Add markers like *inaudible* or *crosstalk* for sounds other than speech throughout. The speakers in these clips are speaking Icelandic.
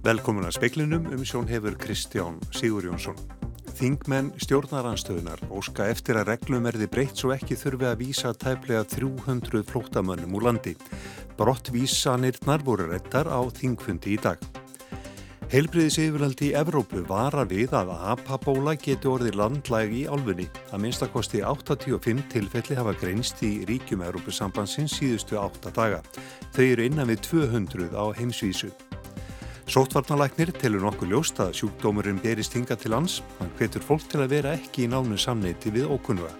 Velkomin að speiklinum um sjón hefur Kristján Sigur Jónsson. Þingmenn stjórnaranstöðunar óska eftir að reglum erði breytt svo ekki þurfi að vísa tæplega 300 flóttamönnum úr landi. Brottvísanirnar voru rettar á þingfundi í dag. Heilbriðis yfirhaldi í Evrópu vara við að apabóla geti orði landlæg í álfunni. Að minnstakosti 85 tilfelli hafa greinst í ríkjum Evrópusambansins síðustu 8 daga. Þau eru innan við 200 á heimsvísu. Sótvarnalæknir telur nokkuð ljóst að sjúkdómurinn berist hinga til hans, hann hvetur fólk til að vera ekki í nánu samneiti við ókunnuga.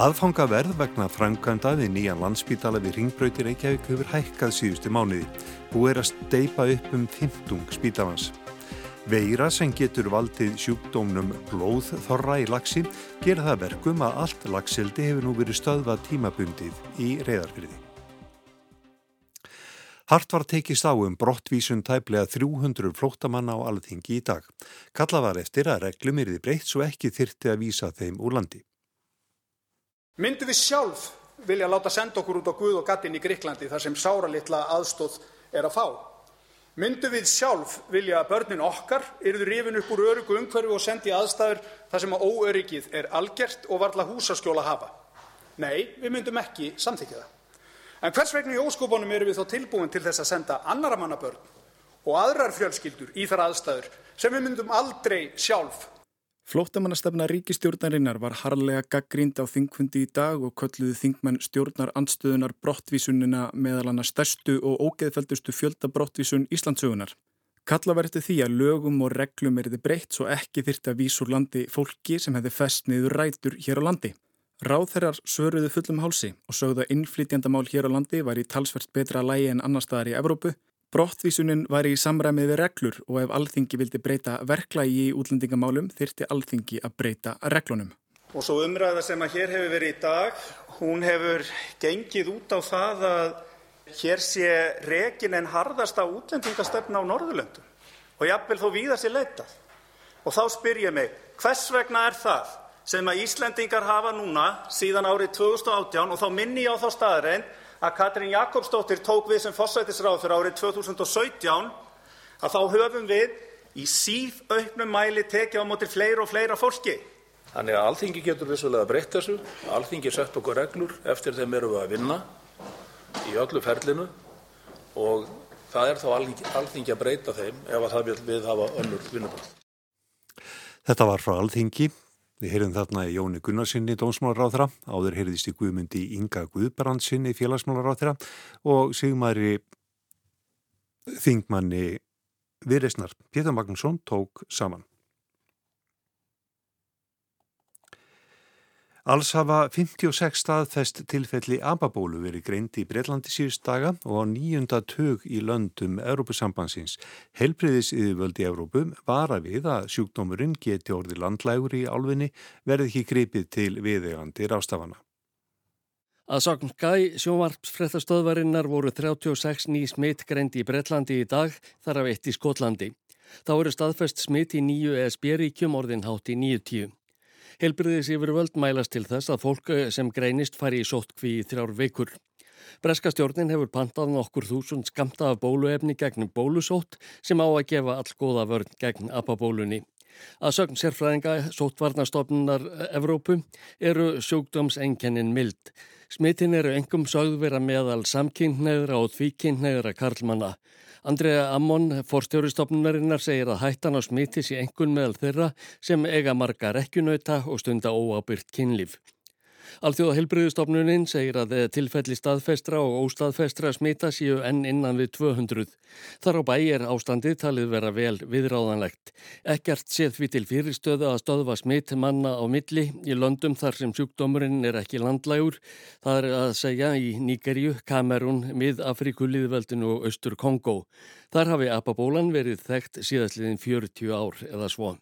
Aðfangaverð vegna framkvæmda við nýjan landsbítala við ringbröytir Reykjavík hefur hækkað síðustu mánuði. Bú er að steipa upp um 15 spítalans. Veira sem getur valdið sjúkdómnum blóðþorra í laxi gera það verkum að allt laxildi hefur nú verið stöðvað tímabundið í reyðarfyrði. Hart var tekist á um brottvísun tæplega 300 flóttamanna á alþingi í dag. Kalla var eftir að reglum er þið breytt svo ekki þyrti að vísa þeim úr landi. Myndu við sjálf vilja láta senda okkur út á Guð og gattin í Gríklandi þar sem sáralitla aðstóð er að fá? Myndu við sjálf vilja að börnin okkar eruður rifin upp úr örugu umhverfi og sendi aðstæður þar sem að óöryggið er algjert og varla húsaskjóla hafa? Nei, við myndum ekki samþykja það. En hvers vegna í óskopunum eru við þá tilbúin til þess að senda annara manna börn og aðrar fjölskyldur í þar aðstæður sem við myndum aldrei sjálf? Flóttamannastefna ríkistjórnarinnar var harlega gaggrínd á þingfundi í dag og kölluðu þingmenn stjórnar andstöðunar brottvísunina meðal hana stærstu og ógeðfeldustu fjölda brottvísun Íslandsögunar. Kalla verði því að lögum og reglum erði breytt svo ekki þyrta vísur landi fólki sem hefði fest niður rætur hér á landi. Ráðherrar svöruðu fullum hálsi og sögðu að innflytjandamál hér á landi var í talsvert betra lægi en annar staðar í Evrópu. Brottvísunin var í samræmið við reglur og ef alþingi vildi breyta verklægi í útlendingamálum þyrti alþingi að breyta reglunum. Og svo umræða sem að hér hefur verið í dag, hún hefur gengið út á það að hér sé rekin en harðasta útlendingastöfna á Norðurlöndum og jafnvel þó víða sér leitað. Og þá spyr ég mig, hvers vegna er það sem að Íslendingar hafa núna síðan árið 2018 og þá minni ég á þá staðreind að Katrín Jakobsdóttir tók við sem fórsætisráð fyrir árið 2017 að þá höfum við í síð auknum mæli tekið á móti fleira og fleira fólki. Þannig að alþingi getur vissulega breytt þessu, alþingi sett okkur reglur, eftir þeim erum við að vinna í öllu ferlinu og það er þá alþingi að breyta þeim ef að það vil við hafa önnur vinnubröð. Þetta var frá alþingi. Við heyrðum þarna í Jóni Gunnarsinni dómsmálaráþra, áður heyrðist í Guðmundi Inga Guðbrandsinni félagsmálaráþra og Sigmari Þingmanni Viðreysnar. Pétur Magnússon tók saman. Alls hafa 56 staðfest tilfelli ababólu verið greint í Breitlandi síðust daga og á nýjunda tög í löndum Európusambansins. Helbriðis yfirvöldi Európu vara við að sjúkdómurinn geti orði landlægur í álfinni verði ekki gripið til viðegandi rástafana. Að sakn Skæ sjónvarpsfrettastöðvarinnar voru 36 ný smitt greint í Breitlandi í dag þar af eitt í Skotlandi. Þá eru staðfest smitt í nýju ESB-ríkjum orðin hátt í 90. Helbriðis yfir völd mælast til þess að fólk eh, sem greinist fari í sóttkví í þrjár veikur. Breska stjórnin hefur pantað nokkur þúsund skamta af bóluefni gegn bólusótt sem á að gefa all góða vörn gegn apabólunni. Að sögn sérfræðinga sóttvarnastofnunar Evrópu eru sjúkdómsenkennin mild. Smittin eru engum sögð vera meðal samkynnegra og tvíkynnegra karlmanna. Andrea Ammon, forstjóristofnunarinnar, segir að hættan á smittis í engun meðal þeirra sem eiga marga rekkjunauta og stunda óábyrgt kynlíf. Alþjóða helbriðustofnunin segir að tilfelli staðfestra og óstaðfestra smita séu enn innan við 200. Þar á bæi er ástandið talið vera vel viðráðanlegt. Ekkert séð því til fyrirstöðu að stöðva smitt manna á milli í löndum þar sem sjúkdómurinn er ekki landlægur. Það er að segja í Níkerju, Kamerún, Mið-Afriku, Liðveldinu og Östur Kongo. Þar hafi apabólan verið þekkt síðastliðin 40 ár eða svo.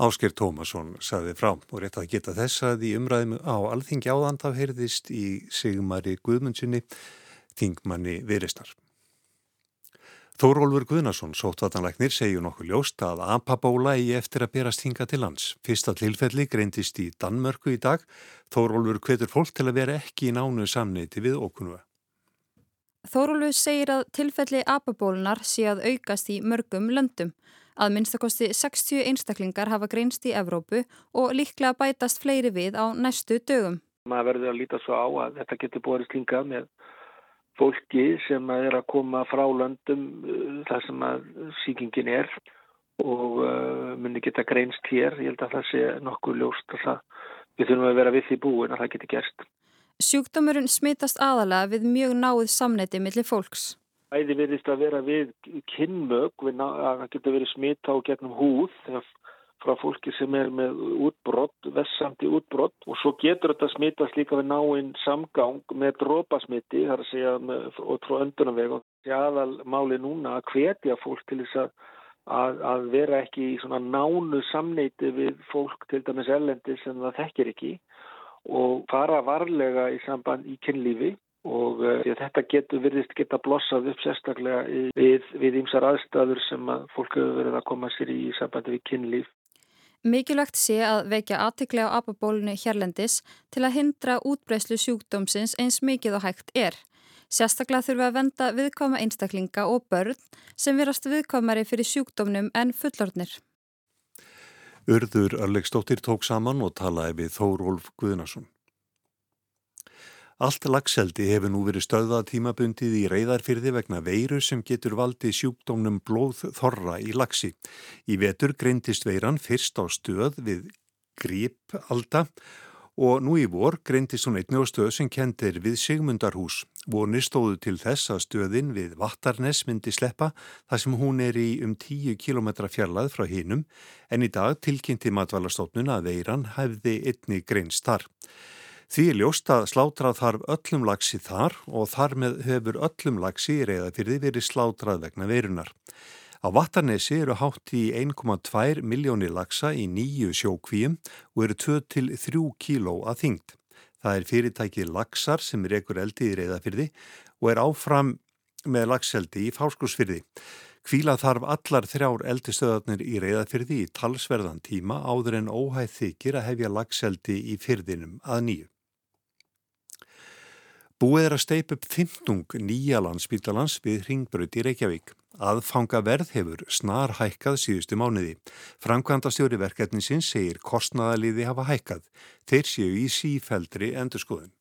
Ásker Tómasson saði frá og rétt að geta þess að í umræðum á alþingi áðand af heyrðist í Sigmari Guðmundsinni, þingmanni Viristar. Þórólfur Guðnason, sóttvatanleiknir, segjur nokkuð ljóst að apabóla í eftir að berast hinga til lands. Fyrsta tilfelli greindist í Danmörku í dag. Þórólfur hvetur fólk til að vera ekki í nánu samneiti við okkunuða. Þórólfur segir að tilfelli apabólunar sé að aukast í mörgum löndum. Að minnstakosti 60 einstaklingar hafa greinst í Evrópu og líklega bætast fleiri við á næstu dögum. Maður verður að líta svo á að þetta getur búið slingað með fólki sem er að koma frá löndum uh, þar sem að síkingin er og uh, muni geta greinst hér. Ég held að það sé nokkuð ljóst að það, við þurfum að vera við því búin að það geti gerst. Sjúkdómurinn smitast aðalega við mjög náið samneiti millir fólks. Æði verðist að vera við að það getur verið smita á gegnum húð frá fólki sem er með útbrott, vessandi útbrott og svo getur þetta smitast líka við náinn samgang með drópasmiti, þar að segja og frá öndunaveg og það er aðalmáli núna að hvetja fólk til þess að, að, að vera ekki í svona nánu samneiti við fólk til dæmis ellendi sem það þekkir ekki. Og fara varlega í samband í kynlífi og uh, þetta getur virðist geta blossað upp sérstaklega við, við ýmsar aðstæður sem að fólk hefur verið að koma sér í sambandi við kynlíf. Mikilvægt sé að vekja aðtikli á apabólunni hérlendis til að hindra útbreyslu sjúkdómsins eins mikið og hægt er. Sérstaklega þurfa að venda viðkvæma einstaklinga og börn sem virast viðkvæmari fyrir sjúkdómnum en fullornir. Urður Arlegstóttir tók saman og talaði við Þórólf Guðnarsson. Allt lagseldi hefur nú verið stöðað tímabundið í reyðarfyrði vegna veiru sem getur valdið sjúkdómnum blóðþorra í lagsi. Í vetur greintist veiran fyrst á stöð við grípalda og nú í vor greintist hún einnig á stöð sem kendir við Sigmundarhús. Vorni stóðu til þess að stöðin við Vattarnes myndi sleppa þar sem hún er í um 10 km fjarlað frá hinnum en í dag tilkynnti matvalastofnun að veiran hefði einnig greinst þar. Því ljóst að slátrað þarf öllum lagsi þar og þar með hefur öllum lagsi í reyðafyrði verið slátrað vegna verunar. Á Vattarnesi eru hátt í 1,2 miljónir lagsa í nýju sjókvíum og eru 2-3 kíló að þyngd. Það er fyrirtækið lagsar sem er ekkur eldi í reyðafyrði og er áfram með lagseldi í fáskursfyrði. Kvíla þarf allar þrjár eldistöðarnir í reyðafyrði í talsverðan tíma áður en óhæð þykir að hefja lagseldi í fyrðinum að nýju. Búið er að steipa upp 15 nýja landsbítalans við Ringbröð í Reykjavík. Aðfanga verð hefur snar hækkað síðustu mánuði. Framkvæmda stjóri verkefninsins segir kostnaðaliði hafa hækkað. Þeir séu í sífældri endurskoðun.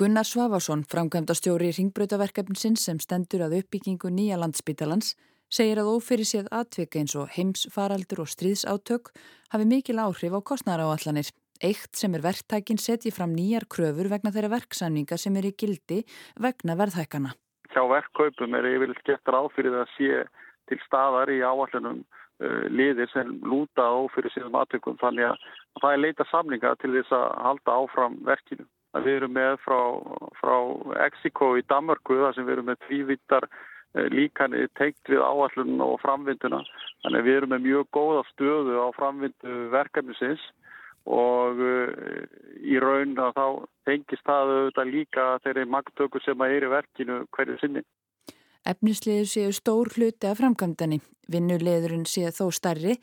Gunnar Svavarsson, framkvæmda stjóri Ringbröðaverkefninsins sem stendur að uppbyggingu nýja landsbítalans, segir að ófyrir séð atvika eins og heimsfaraldur og stríðsátök hafi mikil áhrif á kostnæraáallanir. Eitt sem er verktækin setji fram nýjar kröfur vegna þeirra verksamninga sem er í gildi vegna verðhækana. Hjá verkkaupum er yfirleitt gett ráð fyrir það að sé til staðar í áallunum uh, liðir sem lúta á fyrir síðan aðtökum þannig að það er leita samlinga til þess að halda áfram verkinu. Við erum með frá, frá Exiko í Danmarku þar sem við erum með tvívítar uh, líkanir teikt við áallunum og framvinduna. Þannig að við erum með mjög góða stöðu á framvindu verkefnisins og uh, í raun að þá tengist það auðvitað líka þeirri magtöku sem að er í verkinu hverju sinni. Efnisliður séu stór hluti af framkvæmdani. Vinnulegurinn séu þó starri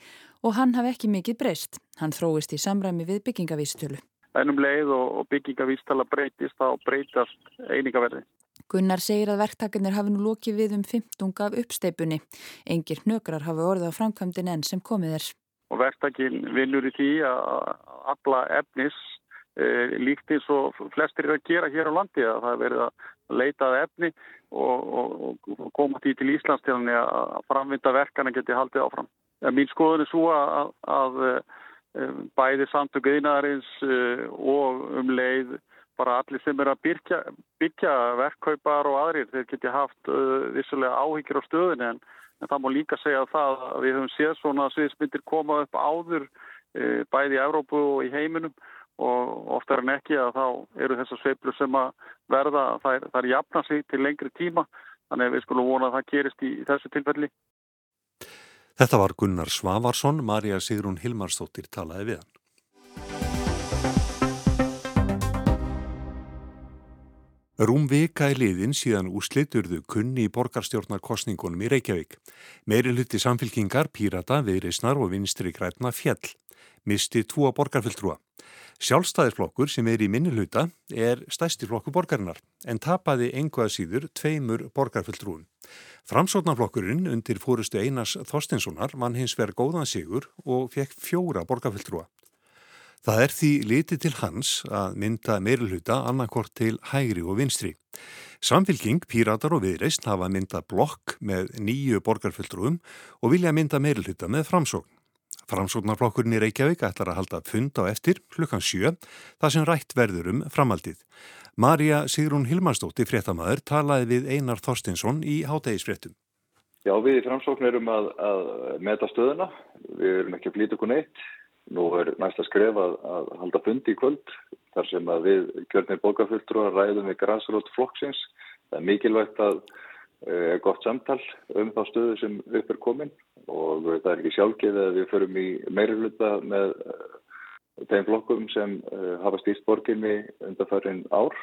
og hann hafi ekki mikið breyst. Hann þróist í samræmi við byggingavístölu. Ennum leið og byggingavístala breytist þá breytast einingaverði. Gunnar segir að verktakarnir hafi nú lokið við um 15 af uppsteipunni. Engir hnökrar hafi orðið á framkvæmdin enn sem komið er og verktakinn vinnur í því að alla efnis e, líkt eins og flestir er að gera hér á landi að það er verið að leitað efni og, og, og koma því til Íslands til að framvinda verkana geti haldið áfram. Mín skoðun er svo að, að e, bæði samtöku einaðarins e, og um leið bara allir sem er að byrkja, byrkja verkkaupar og aðrir þeir geti haft uh, vissulega áhyggjur á stöðinu en en það má líka segja það að við höfum séð svona sviðsmyndir koma upp áður e, bæði í Evrópu og í heiminum og oftar en ekki að þá eru þessar sveiflur sem að verða, það er, það er jafna sig til lengri tíma, þannig að við skulum vona að það gerist í, í þessu tilfelli. Þetta var Gunnar Svavarsson, Marja Sigrun Hilmarsdóttir talaði við hann. Rúm vika í liðin síðan úrsliturðu kunni í borgarstjórnarkostningunum í Reykjavík. Meiri hluti samfélkingar, pírata, viðreysnar og vinstri grætna fjell. Misti tvo borgarfylltrúa. Sjálfstæðisflokkur sem er í minnuluta er stæsti flokku borgarinnar en tapaði einhvað síður tveimur borgarfulltrúum. Framsóknarflokkurinn undir fórustu Einars Þorstinssonar mann hins verið góðan sigur og fekk fjóra borgarfulltrúa. Það er því litið til hans að mynda meirulhuta annarkort til hægri og vinstri. Samfylking, píratar og viðreist hafa myndað blokk með nýju borgarfulltrúum og vilja mynda meirulhuta með framsókn. Framsóknarflokkurinn í Reykjavík ætlar að halda fund á eftir klukkan sjö þar sem rætt verður um framaldið. Marja Sigrún Hilmarsdóttir fréttamaður talaði við Einar Þorstinsson í hátægisfréttum. Já, við í framsókn erum að, að meta stöðuna. Við erum ekki að blíta okkur neitt. Nú er næsta skref að, að halda fundi í kvöld þar sem að við kjörnir bókafulltrú að ræðum við græsrótt flokksins. Það er mikilvægt að er gott samtal um þá stöðu sem upp er komin og það er ekki sjálfgeið að við förum í meiruluta með þeim flokkum sem hafa stýrt borginni undanfærin ár.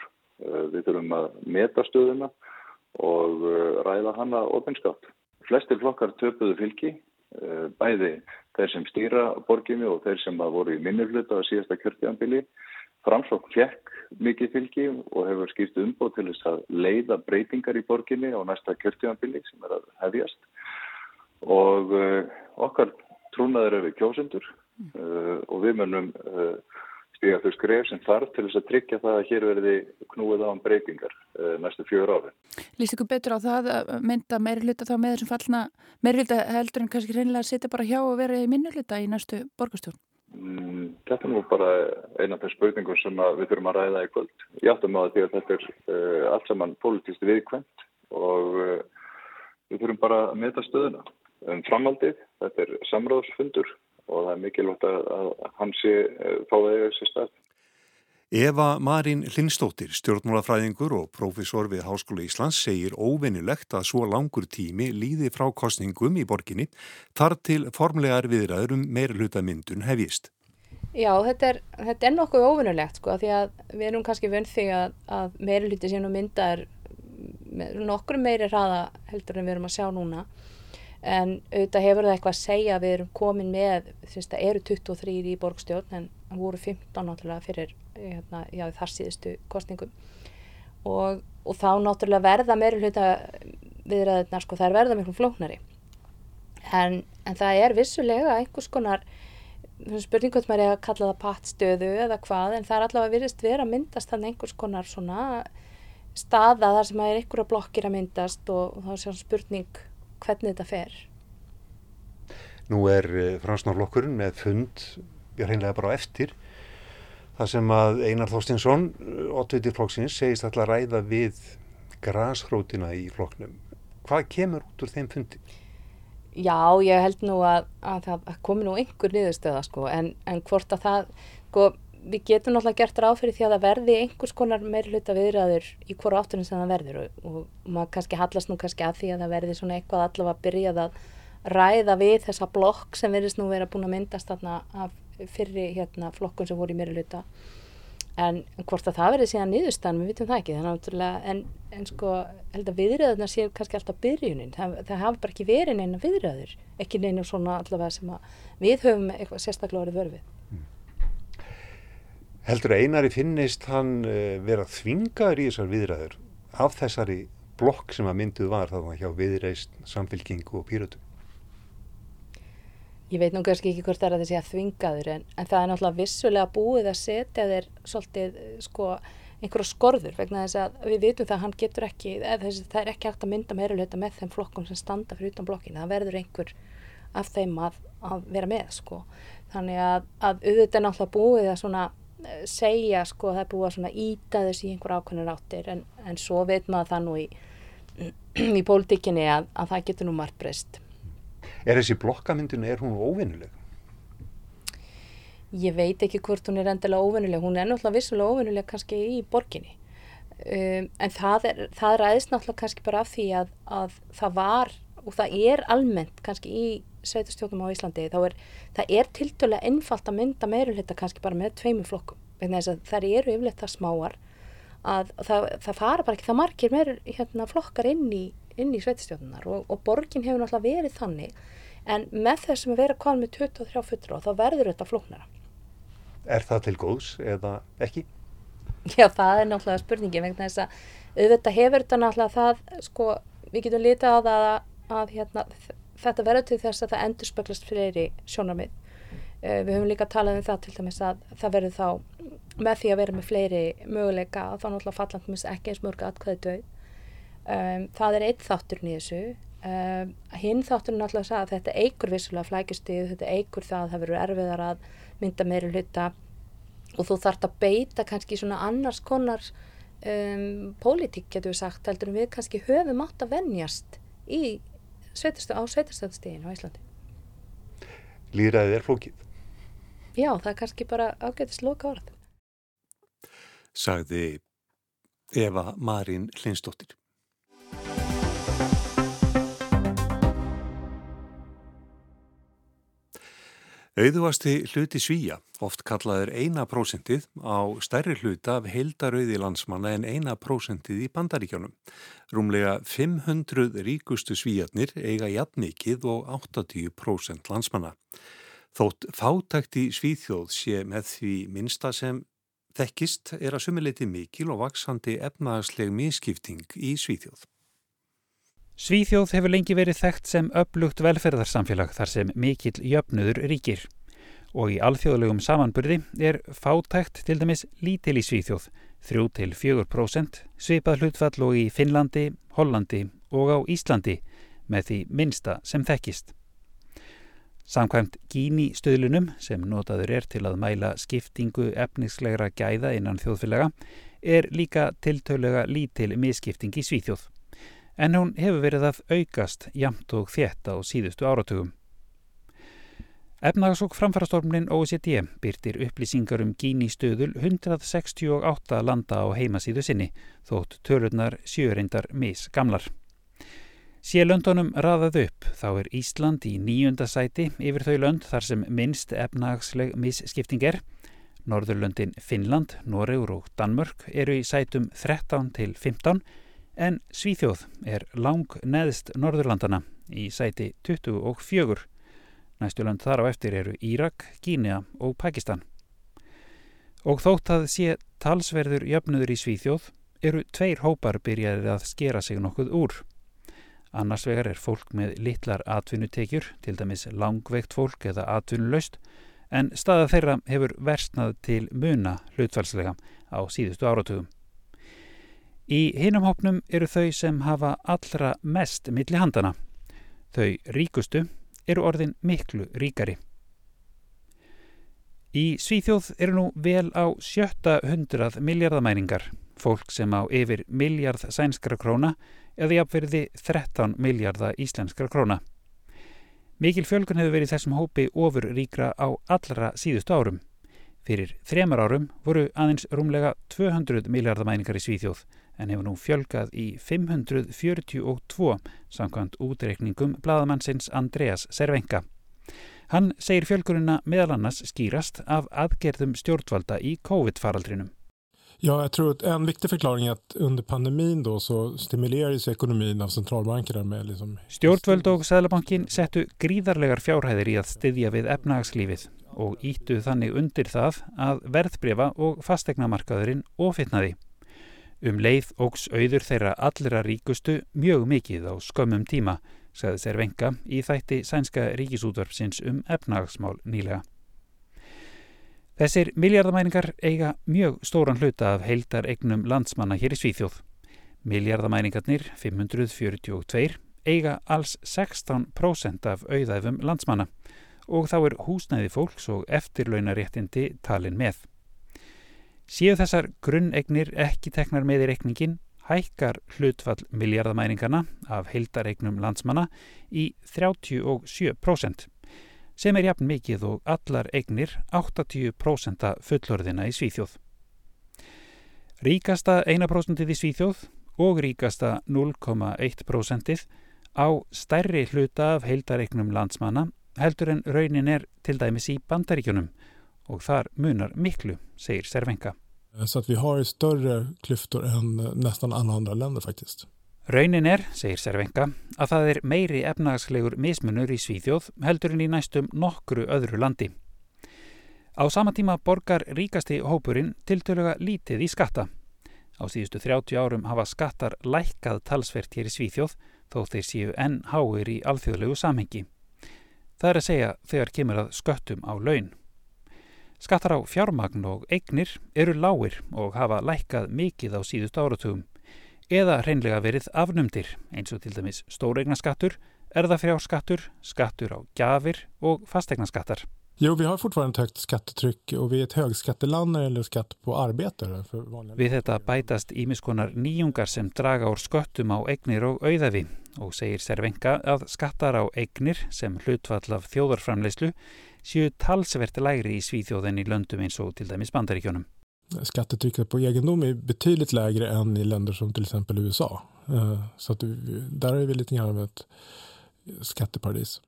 Við þurfum að meta stöðuna og ræða hana ofinskátt. Flestir flokkar töpuðu fylgi, bæði þeir sem stýra borginni og þeir sem voru í minnuluta á síðasta kjörtíðanbili. Framsókn fjekk mikið fylgi og hefur skýrt umbóð til þess að leiða breytingar í borginni á næsta kjörtíðanbili sem er að hefjast og uh, okkar trúnaður eru kjósendur uh, og við munum stíga þau skref sem þarf til þess að tryggja það að hér verði knúið á um breytingar næstu fjögur ári. Lýst ykkur betur á það að mynda meiri hluta þá með þessum fallna meiri hluta heldur en kannski reynilega að sitja bara hjá og vera í minni hluta í næstu borgastjórn? Mm, þetta er nú bara eina af þeim spurningum sem við þurfum að ræða í kvöld. Ég áttum á því að þetta er uh, allt saman politísti viðkvæmt og uh, við þurfum bara að meta stöðuna. Um framaldið, þetta er samráðsfundur og það er mikilvægt að, að hans sé uh, fáið eða þessi stað. Eva Marín Lindstóttir, stjórnmálafræðingur og profesor við Háskóla Íslands segir óvinnilegt að svo langur tími líði frá kostningum í borginni þar til formlegar viðræður um meira hlutamyndun hefjist. Já, þetta er, þetta er nokkuð óvinnilegt sko því að við erum kannski vönd því að, að meira hluti sín og mynda er nokkur meiri hraða heldur en við erum að sjá núna en auðvitað hefur það eitthvað að segja að við erum komin með, þess að eru 23 í borgstjórn en voru 15 náttúrulega fyrir hérna, já, þar síðustu kostningum og, og þá náttúrulega verða meiri hluta viðræðina sko, það er verða miklu flóknari. En, en það er vissulega einhvers konar spurning hvort maður er að kalla það pattstöðu eða hvað en það er allavega virðist vera að myndast þannig einhvers konar svona staða þar sem það er einhverja blokkir að myndast og, og þá er svona spurning hvernig þetta fer Nú er fransnárlokkurinn með fund, ég reynilega bara á eftir þar sem að Einar Þorstinsson, oddviti flokksins, segist alltaf að ræða við grashrótina í flokknum. Hvað kemur út úr þeim fundi? Já, ég held nú að, að það komi nú einhver niðurstöða sko, en, en hvort að það, sko, við getum náttúrulega gert ráð fyrir því að það verði einhvers konar meiri hluta viðræður í hvora áttunum sem það verður og, og maður kannski hallast nú kannski að því að það verði svona eitthvað allavega að byrja að ræða við þessa blokk sem verðist nú vera búin að myndast þarna af fyrri hérna, flokkun sem voru í meiri hluta en hvort að það verði síðan niðurstaðan, við vitum það ekki. En, en sko, held að viðræðuna séu kannski alltaf byrjunin. Það, það hafi bara ekki verið neina viðræður ekki neina svona allavega sem að við höfum eitthvað sérstaklega orðið vörfið mm. Heldur að einari finnist hann uh, vera þvingaður í þessar viðræður af þessari blokk sem að mynduð var þá hjá viðreist, samfélkingu og pýrötum Ég veit nú kannski ekki hvort það er að þessi að þvingaður en, en það er náttúrulega vissulega búið að setja þér svolítið sko einhverja skorður vegna þess að við vitum það að hann getur ekki, þessi, það er ekki hægt að mynda meirulöta með þeim flokkum sem standa fyrir utan blokkina, það verður einhver af þeim að, að vera með sko. Þannig að, að auðvitað er náttúrulega búið að svona segja sko það er búið að svona íta þess í einhver ákveðnir áttir en, en svo veit maður það nú í, *clears throat* í pólitíkinni að, að það getur nú margt breyst. Er þessi blokkamyndinu, er hún óvinnileg? Ég veit ekki hvort hún er endilega óvinnileg. Hún er náttúrulega vissulega óvinnileg kannski í borginni. Um, en það, er, það ræðist náttúrulega kannski bara af því að, að það var og það er almennt kannski í sveitustjóknum á Íslandi. Er, það er tildulega einfalt að mynda meirulhetta kannski bara með tveimu flokkum. Það eru yfirleitt það smáar að það, það fara bara ekki það margir meir hérna, flokkar inn í inn í sveitistjóðunar og, og borgin hefur náttúrulega verið þannig en með þessum að vera kval með 23 fullur og þá verður þetta flóknara. Er það til góðs eða ekki? Já, það er náttúrulega spurningi vegna þess að auðvitað hefur þetta náttúrulega það, sko, við getum litið á það að, að hérna, þetta verður til þess að það endur speklast fleiri sjónarmið. Uh, við höfum líka talað um það til dæmis að það verður þá með því að vera með fleiri möguleika þá náttúrulega fallandum ekki eins mörg aðkvæði döð. Um, það er eitt þátturinn í þessu. Um, hinn þátturinn náttúrulega að þetta eigur vissulega flækjustíð, þetta eigur það að það verður erfiðar að mynda meiri hluta og þú þart að beita kannski svona annars konar um, pólitík getur við sagt heldur við kannski höfum átt að vennjast í sveitastöð, á sveitastöðstíðinu á Íslandi. Lýraðið er flókið? Já, það er kannski bara ágætist loka orð. Sagði Eva Marín Linsdóttir. Auðvasti hluti svíja, oft kallaður eina prósentið á stærri hluta af heildarauði landsmanna en eina prósentið í bandaríkjónum. Rúmlega 500 ríkustu svíjarnir eiga jafnmikið og 80% landsmanna. Þótt fátækt í svíþjóð sé með því minsta sem þekkist er að sumuleiti mikil og vaksandi efnaðsleg miskipting í svíþjóð. Svíþjóð hefur lengi verið þekkt sem upplugt velferðarsamfélag þar sem mikill jöfnudur ríkir og í alþjóðlegum samanburði er fátækt til dæmis lítil í Svíþjóð, 3-4% svipað hlutfall og í Finnlandi, Hollandi og á Íslandi með því minsta sem þekkist. Samkvæmt Gini stöðlunum sem notaður er til að mæla skiptingu efnislegra gæða innan þjóðfélaga er líka tiltöluga lítil miskipting í Svíþjóð en hún hefur verið að aukast jamt og þétt á síðustu áratugum. Efnags- og framfarastofnin OECD byrtir upplýsingar um gín í stöðul 168 landa á heimasíðu sinni, þótt tölurnar sjöreindar mis gamlar. Sé löndunum raðað upp þá er Ísland í nýjunda sæti yfir þau lönd þar sem minnst efnagsleg misskipting er. Norðurlöndin Finnland, Noregur og Danmörk eru í sætum 13 til 15 en Svíþjóð er lang neðst Norðurlandana í sæti 24. Næstu land þar á eftir eru Írak, Gínea og Pakistan. Og þótt að sé talsverður jöfnudur í Svíþjóð eru tveir hópar byrjaðið að skera sig nokkuð úr. Annars vegar er fólk með litlar atvinnutekjur, til dæmis langveikt fólk eða atvinnulaust, en staða þeirra hefur versnað til muna hlutfælslega á síðustu áratugum. Í hinum hópnum eru þau sem hafa allra mest milli handana. Þau ríkustu eru orðin miklu ríkari. Í Svíþjóð eru nú vel á sjötta hundrað miljardamæningar, fólk sem á yfir miljard sænskra króna eða jafnverði 13 miljarda íslenskra króna. Mikil fjölgun hefur verið þessum hópi ofur ríkra á allra síðustu árum. Fyrir þremar árum voru aðeins rúmlega 200 miljardamæningar í Svíþjóð en hefur nú fjölgað í 542 samkvæmt útreikningum bladamannsins Andreas Servenka. Hann segir fjölgurina meðal annars skýrast af aðgerðum stjórnvalda í COVID-faraldrinum. Ja, jag tror att en viktig förklaring är att under pandemin då så stimulerades ekonomin av centralbankerna med liksom... Stjórnvöld og Sæðlabankin settu gríðarlegar fjárhæðir í að styðja við efnagslífið og íttu þannig undir það að verðbrefa og fastegnamarkaðurinn ofitnaði. Um leið ógs auður þeirra allra ríkustu mjög mikið á skömmum tíma, sagði sér venga í þætti sænska ríkisútvarpsins um efnagsmál nýlega. Þessir miljardamæningar eiga mjög stóran hluta af heildar eignum landsmanna hér í Svíþjóð. Miljardamæningarnir, 542, eiga alls 16% af auðæfum landsmanna og þá er húsnæði fólks og eftirlaunaréttindi talin með. Séu þessar grunnegnir ekki teknar með í reikningin hækkar hlutfall miljardamæringarna af heildaregnum landsmanna í 37% sem er jafn mikið og allar egnir 80% fullorðina í Svíþjóð. Ríkasta 1% í Svíþjóð og ríkasta 0,1% á stærri hluta af heildaregnum landsmanna heldur en raunin er til dæmis í bandaríkjunum og þar munar miklu, segir Servenka. Eh, så att vi har större klyftor än eh, nästan alla andra länder faktiskt. Raunin er, segir Servenka, að það er meiri efnagslegur mismunur í Svíþjóð heldur en í næstum nokkru öðru landi. Á sama tíma borgar ríkasti hópurinn tiltöluga lítið í skatta. Á síðustu 30 árum hafa skattar lækkað talsvert hér í Svíþjóð þó þeir séu enn háir í alþjóðlegu samhengi. Það er að segja þegar kemur að sköttum á laun. Skattar á fjármagn og eignir eru lágir og hafa lækkað mikið á síðust áratugum eða hreinlega verið afnumdir eins og til dæmis stóreignaskattur, erðafjárskattur, skattur á gjafir og fastegnaskattar. Jo, vi har fortfarande ett högt skattetryck och vi är ett högskatteland när det gäller skatt på arbetare. Við þetta bætast ímiskonar nýjungar sem draga úr sköttum á eignir og auðafi og segir Servenka að skattar á eignir sem hlutfall af þjóðarframleyslu séu talsvert lägre i Svíþjóðin i löndum eins och till dæmis bandaríkjónum. Skattetrycket på egendom är betydligt lägre än i länder som till exempel USA. Eh, så att där är vi lite grann av ett skatteparadis.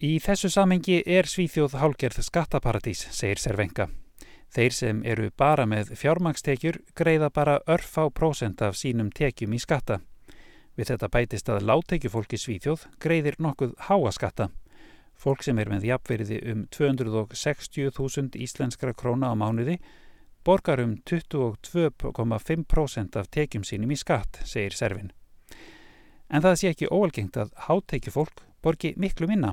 Í þessu samengi er Svíþjóð hálgerð skattaparadís, segir Servenka. Þeir sem eru bara með fjármagstekjur greiða bara örf á prósent af sínum tekjum í skatta. Við þetta bætist að láttekjufólki Svíþjóð greiðir nokkuð háa skatta. Fólk sem er með jafnverði um 260.000 íslenskra króna á mánuði borgar um 22,5% af tekjum sínum í skatt, segir Servin. En það sé ekki óalgengt að háttekjufólk borgi miklu minna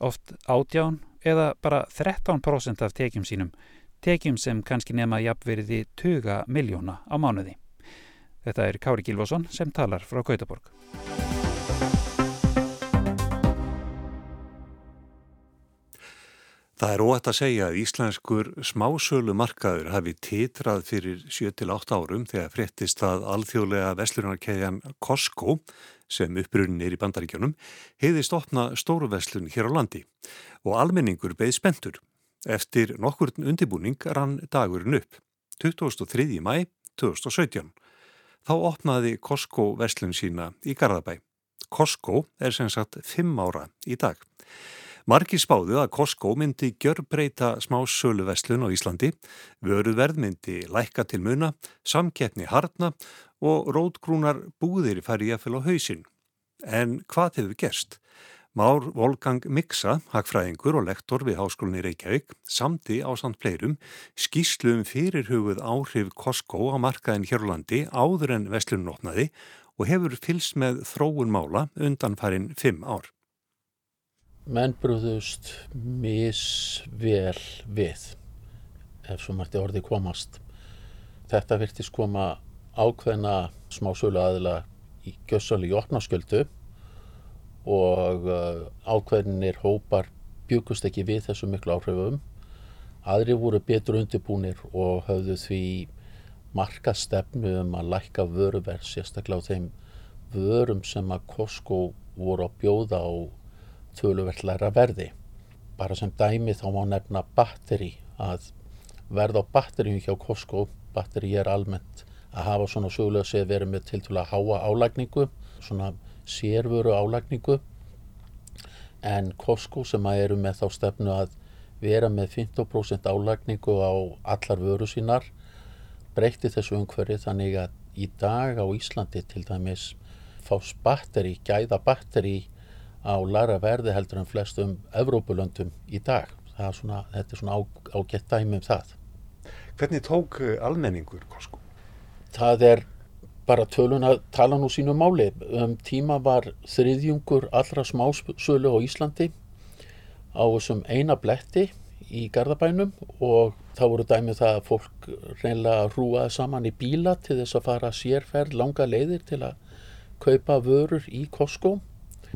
oft átján eða bara 13% af tekjum sínum, tekjum sem kannski nema jafnverði 20 miljóna á mánuði. Þetta er Kári Gilvason sem talar frá Gautaborg. Það er óætt að segja að íslenskur smásölu markaður hafi titrað fyrir 7-8 árum þegar fréttist að alþjóðlega vestlunarkæðjan Costco sem uppbrunni er í bandaríkjónum, heiðist opna stóruveslun hér á landi og almenningur beði spentur. Eftir nokkur undibúning rann dagurinn upp, 2003. mæ 2017. Þá opnaði Costco veslun sína í Garðabæ. Costco er sem sagt 5 ára í dag. Marki spáðu að Costco myndi gjörbreyta smásölu veslun á Íslandi, vöruverð myndi lækka til muna, samkeppni harna og rótgrúnar búðir færi að fylga á hausin. En hvað hefur gerst? Már Volgang Miksa, hagfræðingur og lektor við Háskólinni Reykjavík, samti á samt fleirum skýslum fyrirhugð áhrif Costco á markaðin Hjörlandi áður en vestlunum opnaði og hefur fylst með þróun mála undan farin fimm ár. Menn brúðust misvel við, ef svo mætti orði komast. Þetta virtist koma ákveðna smásölu aðila í gjössali í opnasköldu og uh, ákveðinir hópar byggust ekki við þessu miklu áhrifum. Aðri voru betur undirbúnir og höfðu því marka stefnu um að lækka vöruverð sérstaklega á þeim vörum sem að Costco voru að bjóða á töluvert læra verði. Bara sem dæmi þá má nefna batteri að verð á batterinu hjá Costco, batteri er almennt að hafa svona sögulega séð verið með til að háa álækningu, svona sérvöru álækningu en Costco sem að eru með þá stefnu að vera með 15% álækningu á allar vöru sínar breytti þessu umhverfi þannig að í dag á Íslandi til dæmis fás batteri, gæða batteri á læra verði heldur en flestum Evrópulöndum í dag. Er svona, þetta er svona ágætt dæmi um það. Hvernig tók almenningur Costco? það er bara tölun að tala nú sínu máli. Um tíma var þriðjungur allra smásölu á Íslandi á þessum eina bletti í Garðabænum og þá voru dæmið það að fólk reynlega rúaði saman í bíla til þess að fara sérferð langa leiðir til að kaupa vörur í Costco.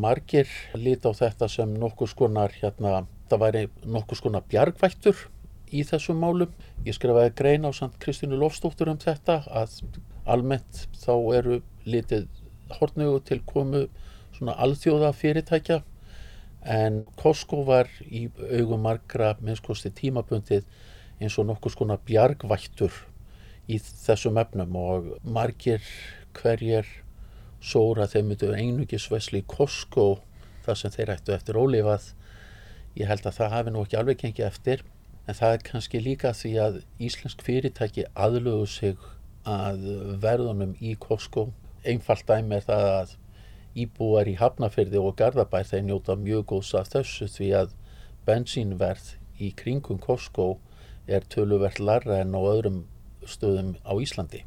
Margir líti á þetta sem nokkur skonar, hérna, það væri nokkur skonar bjargvættur í þessum málum. Ég skrifaði grein á Sant Kristínu Lofstóttur um þetta að almennt þá eru litið hortnögu til komu svona alþjóða fyrirtækja en Costco var í augum margra minnskosti tímabundið eins og nokkur skona bjargvættur í þessum efnum og margir hverjir sóra þeim myndu einugisvesli Costco þar sem þeir ættu eftir ólifað ég held að það hafi nú ekki alveg gengið eftir en það er kannski líka því að íslensk fyrirtæki aðlögu sig að verðunum í Costco einfallt dæmi er það að íbúar í Hafnafyrði og Garðabær þeir njóta mjög góðs af þessu því að bensínverð í kringum Costco er töluvert larra en á öðrum stöðum á Íslandi.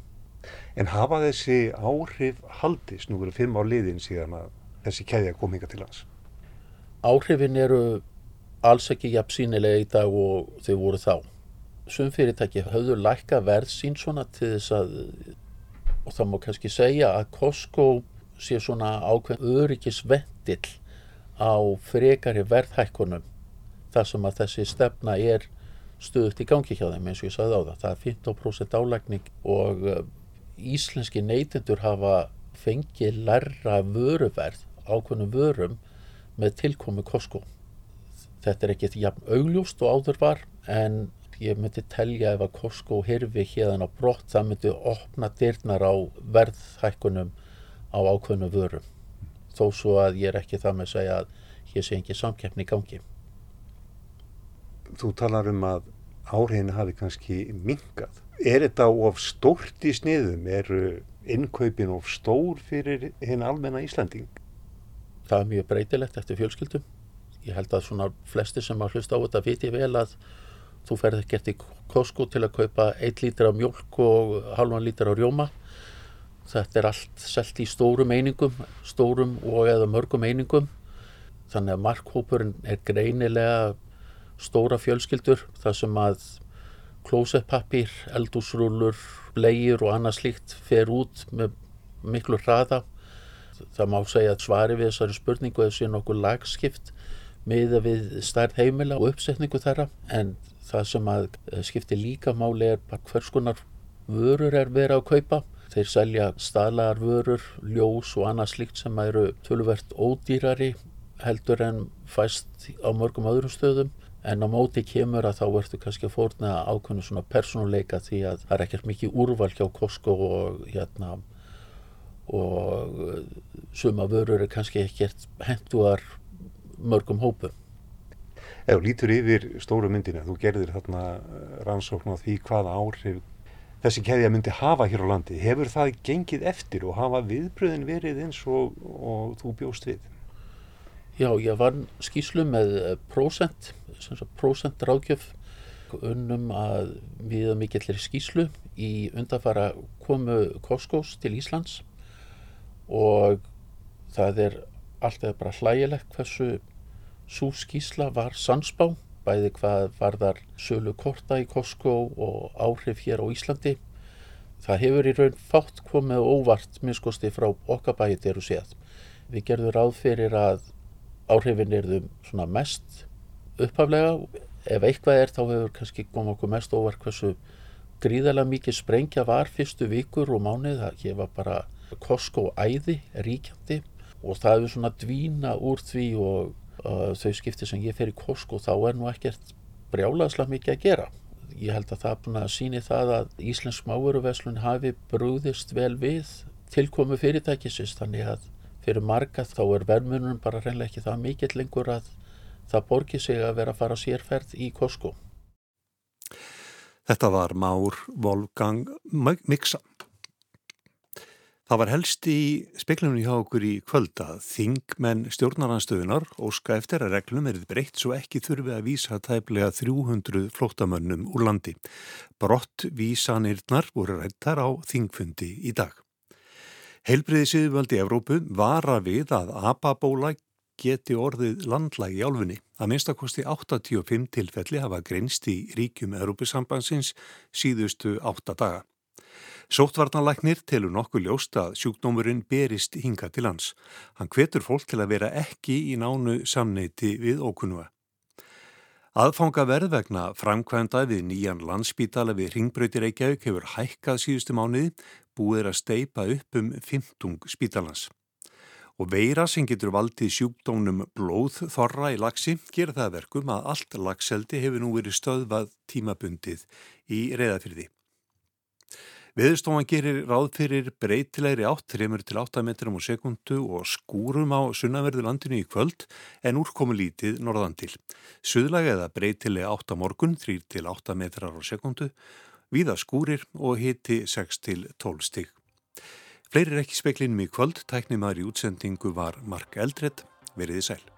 En hafa þessi áhrif haldist, nú eru fimm á liðin síðan að þessi keðja kom hinga til hans? Áhrifin eru alls ekki jafn sínilega í dag og þau voru þá. Sum fyrirtæki höfðu lækka verð sín svona til þess að, og það má kannski segja að Costco sé svona ákveðn öryggisvendill á frekari verðhækkunum þar sem að þessi stefna er stuðut í gangi hjá þeim eins og ég sagði á það. Það er 15% álægning og íslenski neytendur hafa fengið lærra vöruverð ákveðnum vörum með tilkomi Costco. Þetta er ekkert jafn augljóst og áður var en ég myndi telja ef að Costco hirfi hérðan á brott það myndi opna dyrnar á verðhækkunum á ákveðnu vörum. Þó svo að ég er ekki það með að segja að hér sé ekki samkeppni í gangi. Þú talar um að áhrifin hafi kannski mingað. Er þetta of stórt í sniðum? Er innkaupin of stór fyrir hinn almenna Íslanding? Það er mjög breytilegt eftir fjölskyldum. Ég held að svona flesti sem að hlusta á þetta viti vel að þú ferð ekkert í Costco til að kaupa 1 lítra mjölk og halvan lítra rjóma. Þetta er allt selt í stórum einingum, stórum og eða mörgum einingum. Þannig að markhópurinn er greinilega stóra fjölskyldur þar sem að klósettpappir, eldúsrúlur, blegjur og annað slíkt fer út með miklu hraða. Það má segja að svari við þessari spurningu er síðan okkur lagskipt miða við stærð heimila og uppsetningu þeirra en það sem að skiptir líka máli er bara hvers konar vörur er verið að kaupa. Þeir selja staðlagar vörur, ljós og annað slíkt sem eru tölvert ódýrari heldur en fæst á mörgum öðrum stöðum en á móti kemur að þá ertu kannski að fórna ákveðinu svona persónuleika því að það er ekkert mikið úrval hjá Costco og hérna og suma vörur er kannski ekkert henduar mörgum hópu. Ef lítur yfir stóru myndina, þú gerðir þarna rannsókn á því hvaða áhrif þessi keðja myndi hafa hér á landi. Hefur það gengið eftir og hafa viðbröðin verið eins og, og þú bjóst við? Já, ég var skýslu með prósent, prósent ráðgjöf unnum að við mikillir skýslu í undanfara komu Costco's til Íslands og það er alltaf bara hlægilegt hversu svo skýsla var sansbá, bæði hvað var þar sölu korta í Costco og áhrif hér á Íslandi. Það hefur í raun fátt komið óvart minnskosti frá okkar bæði eru séð. Við gerðum ráð fyrir að áhrifin er þau svona mest upphaflega. Ef eitthvað er þá hefur kannski komið okkur mest óvart hversu gríðarlega mikið sprengja var fyrstu vikur og mánuð. Það hefa bara Costco æði ríkjandi og það hefur svona dvína úr því og uh, þau skipti sem ég fer í Costco þá er nú ekkert brjálaðslega mikið að gera. Ég held að það búin að síni það að Íslensk máveruveslun hafi brúðist vel við tilkomu fyrirtækisins þannig að fyrir marga þá er verðmunum bara hreinlega ekki það mikill lengur að það borgi sig að vera að fara sérferð í Costco. Þetta var Már Volgang Miksa. Það var helst í speiklunum hjá okkur í kvölda þingmenn stjórnaranstöðunar óska eftir að reglum erið breytt svo ekki þurfi að vísa tæplega 300 flótamönnum úr landi. Brott vísanirnar voru rættar á þingfundi í dag. Heilbriði síðuvaldi Evrópu vara við að apabóla geti orðið landlægi álfunni. Að minnstakosti 85 tilfelli hafa grinst í ríkjum Európusambansins síðustu 8 daga. Sóttvarnanlæknir telur nokkuð ljóst að sjúkdómurinn berist hinga til hans. Hann hvetur fólk til að vera ekki í nánu samneiti við ókunnuga. Aðfanga verð vegna framkvæmda við nýjan landsbítala við Ringbröytir Reykjavík hefur hækkað síðustu mánuði búið er að steipa upp um 15 spítalans. Og veira sem getur valdið sjúkdónum blóðþorra í lagsi gera það verkum að allt lagseldi hefur nú verið stöðvað tímabundið í reyðafyrði. Veðurstofan gerir ráð fyrir breytilegri átt 3-8 metrum á sekundu og skúrum á sunnaverðu landinu í kvöld en úrkomu lítið norðan til. Suðlag eða breytileg átt á morgun 3-8 metrar á sekundu Víða skúrir og hiti 6-12 stig. Fleiri er ekki speklinum í kvöld, tæknimaður í útsendingu var Mark Eldred, veriði sæl.